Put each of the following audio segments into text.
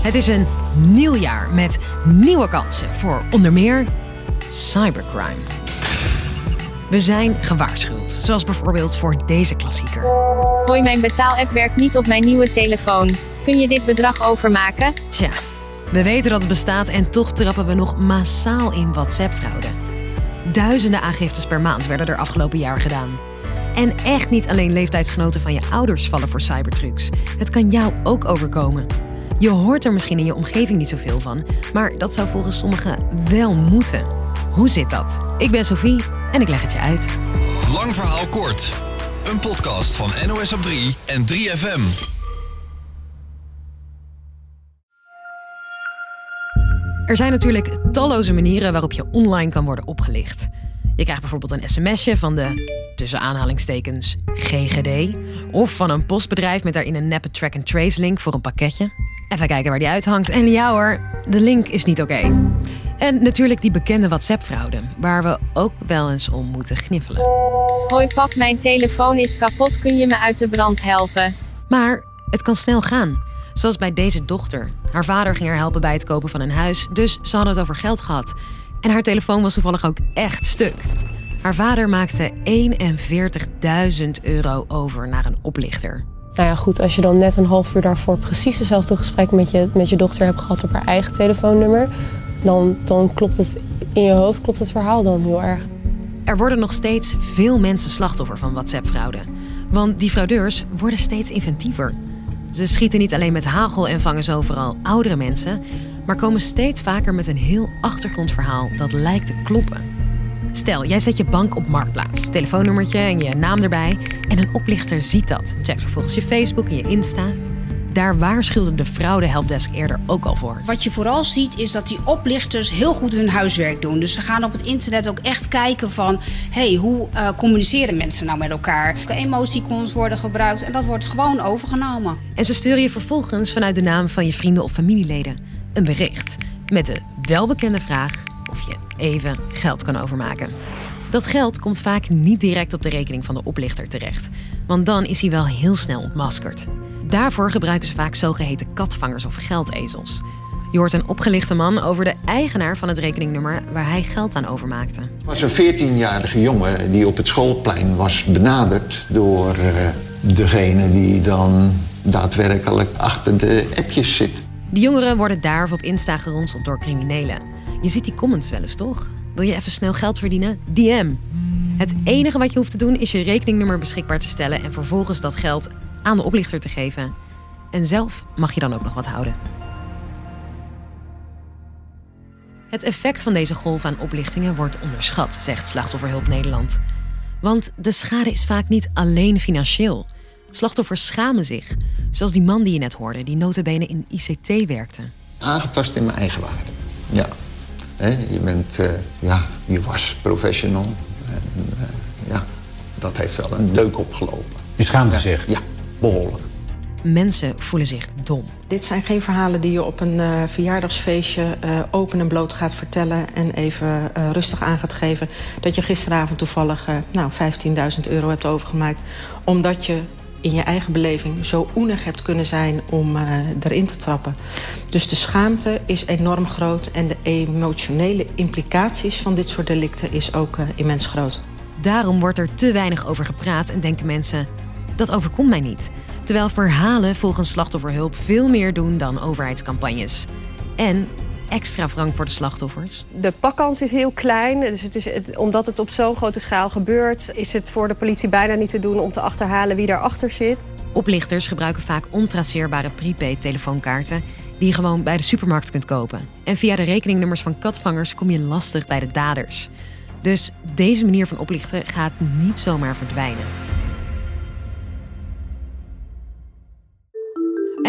Het is een nieuw jaar met nieuwe kansen voor onder meer cybercrime. We zijn gewaarschuwd, zoals bijvoorbeeld voor deze klassieker. Hoi, mijn betaalapp werkt niet op mijn nieuwe telefoon. Kun je dit bedrag overmaken? Tja, we weten dat het bestaat en toch trappen we nog massaal in WhatsApp-fraude. Duizenden aangiftes per maand werden er afgelopen jaar gedaan. En echt niet alleen leeftijdsgenoten van je ouders vallen voor cybertrucs. Het kan jou ook overkomen. Je hoort er misschien in je omgeving niet zoveel van, maar dat zou volgens sommigen wel moeten. Hoe zit dat? Ik ben Sophie en ik leg het je uit. Lang verhaal kort. Een podcast van NOS op 3 en 3FM. Er zijn natuurlijk talloze manieren waarop je online kan worden opgelicht. Je krijgt bijvoorbeeld een sms'je van de tussen aanhalingstekens GGD of van een postbedrijf met daarin een neppe track-and-trace link voor een pakketje. Even kijken waar die uithangt. En ja hoor, de link is niet oké. En natuurlijk die bekende WhatsApp-fraude, waar we ook wel eens om moeten gniffelen. Hoi pap, mijn telefoon is kapot. Kun je me uit de brand helpen? Maar het kan snel gaan. Zoals bij deze dochter. Haar vader ging haar helpen bij het kopen van een huis, dus ze hadden het over geld gehad. En haar telefoon was toevallig ook echt stuk. Haar vader maakte 41.000 euro over naar een oplichter. Nou ja, goed, als je dan net een half uur daarvoor precies hetzelfde gesprek met je, met je dochter hebt gehad op haar eigen telefoonnummer, dan, dan klopt het in je hoofd klopt het verhaal dan heel erg. Er worden nog steeds veel mensen slachtoffer van WhatsApp-fraude. Want die fraudeurs worden steeds inventiever. Ze schieten niet alleen met hagel en vangen zo vooral oudere mensen, maar komen steeds vaker met een heel achtergrondverhaal dat lijkt te kloppen. Stel, jij zet je bank op marktplaats, telefoonnummertje en je naam erbij, en een oplichter ziet dat. Checkt vervolgens je Facebook en je Insta. Daar waarschuwde de fraude helpdesk eerder ook al voor. Wat je vooral ziet is dat die oplichters heel goed hun huiswerk doen. Dus ze gaan op het internet ook echt kijken van... hey, hoe uh, communiceren mensen nou met elkaar? Emoticons worden gebruikt en dat wordt gewoon overgenomen. En ze sturen je vervolgens vanuit de naam van je vrienden of familieleden een bericht... met de welbekende vraag of je even geld kan overmaken. Dat geld komt vaak niet direct op de rekening van de oplichter terecht, want dan is hij wel heel snel ontmaskerd. Daarvoor gebruiken ze vaak zogeheten katvangers of geldezels. Je hoort een opgelichte man over de eigenaar van het rekeningnummer waar hij geld aan overmaakte. Het was een 14-jarige jongen die op het schoolplein was benaderd door uh, degene die dan daadwerkelijk achter de appjes zit. Die jongeren worden daar of op Insta geronseld door criminelen. Je ziet die comments wel eens, toch? Wil je even snel geld verdienen? DM. Het enige wat je hoeft te doen is je rekeningnummer beschikbaar te stellen en vervolgens dat geld aan de oplichter te geven. En zelf mag je dan ook nog wat houden. Het effect van deze golf aan oplichtingen wordt onderschat, zegt Slachtofferhulp Nederland. Want de schade is vaak niet alleen financieel. Slachtoffers schamen zich, zoals die man die je net hoorde, die notabene in ICT werkte. Aangetast in mijn eigen waarde. Ja. je bent, uh, ja, je was professional. En, uh, ja, dat heeft wel een deuk opgelopen. Je schaamt ja. zich? Ja, behoorlijk. Mensen voelen zich dom. Dit zijn geen verhalen die je op een uh, verjaardagsfeestje uh, open en bloot gaat vertellen... en even uh, rustig aan gaat geven dat je gisteravond toevallig nou, 15.000 euro hebt overgemaakt. Omdat je in je eigen beleving zo oenig hebt kunnen zijn om erin te trappen. Dus de schaamte is enorm groot en de emotionele implicaties van dit soort delicten is ook immens groot. Daarom wordt er te weinig over gepraat en denken mensen... dat overkomt mij niet... Terwijl verhalen volgens slachtofferhulp veel meer doen dan overheidscampagnes. En extra wrang voor de slachtoffers. De pakkans is heel klein, dus het is, het, omdat het op zo'n grote schaal gebeurt... is het voor de politie bijna niet te doen om te achterhalen wie daarachter zit. Oplichters gebruiken vaak ontraceerbare prepaid-telefoonkaarten... die je gewoon bij de supermarkt kunt kopen. En via de rekeningnummers van katvangers kom je lastig bij de daders. Dus deze manier van oplichten gaat niet zomaar verdwijnen.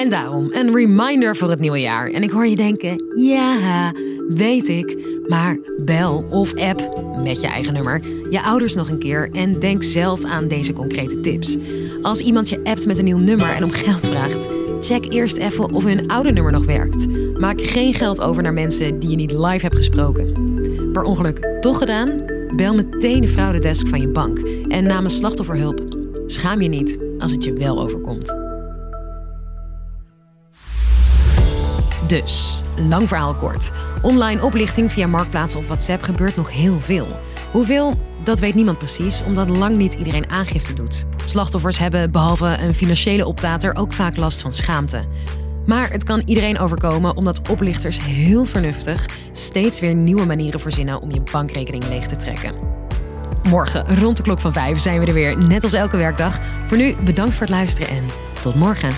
En daarom een reminder voor het nieuwe jaar. En ik hoor je denken: ja, weet ik. Maar bel of app met je eigen nummer je ouders nog een keer en denk zelf aan deze concrete tips. Als iemand je appt met een nieuw nummer en om geld vraagt, check eerst even of hun oude nummer nog werkt. Maak geen geld over naar mensen die je niet live hebt gesproken. Per ongeluk toch gedaan? Bel meteen de fraudedesk van je bank. En namens slachtofferhulp, schaam je niet als het je wel overkomt. Dus, lang verhaal kort. Online oplichting via marktplaatsen of WhatsApp gebeurt nog heel veel. Hoeveel? Dat weet niemand precies, omdat lang niet iedereen aangifte doet. Slachtoffers hebben behalve een financiële optater ook vaak last van schaamte. Maar het kan iedereen overkomen omdat oplichters heel vernuftig steeds weer nieuwe manieren verzinnen om je bankrekening leeg te trekken. Morgen rond de klok van 5 zijn we er weer, net als elke werkdag. Voor nu bedankt voor het luisteren en tot morgen.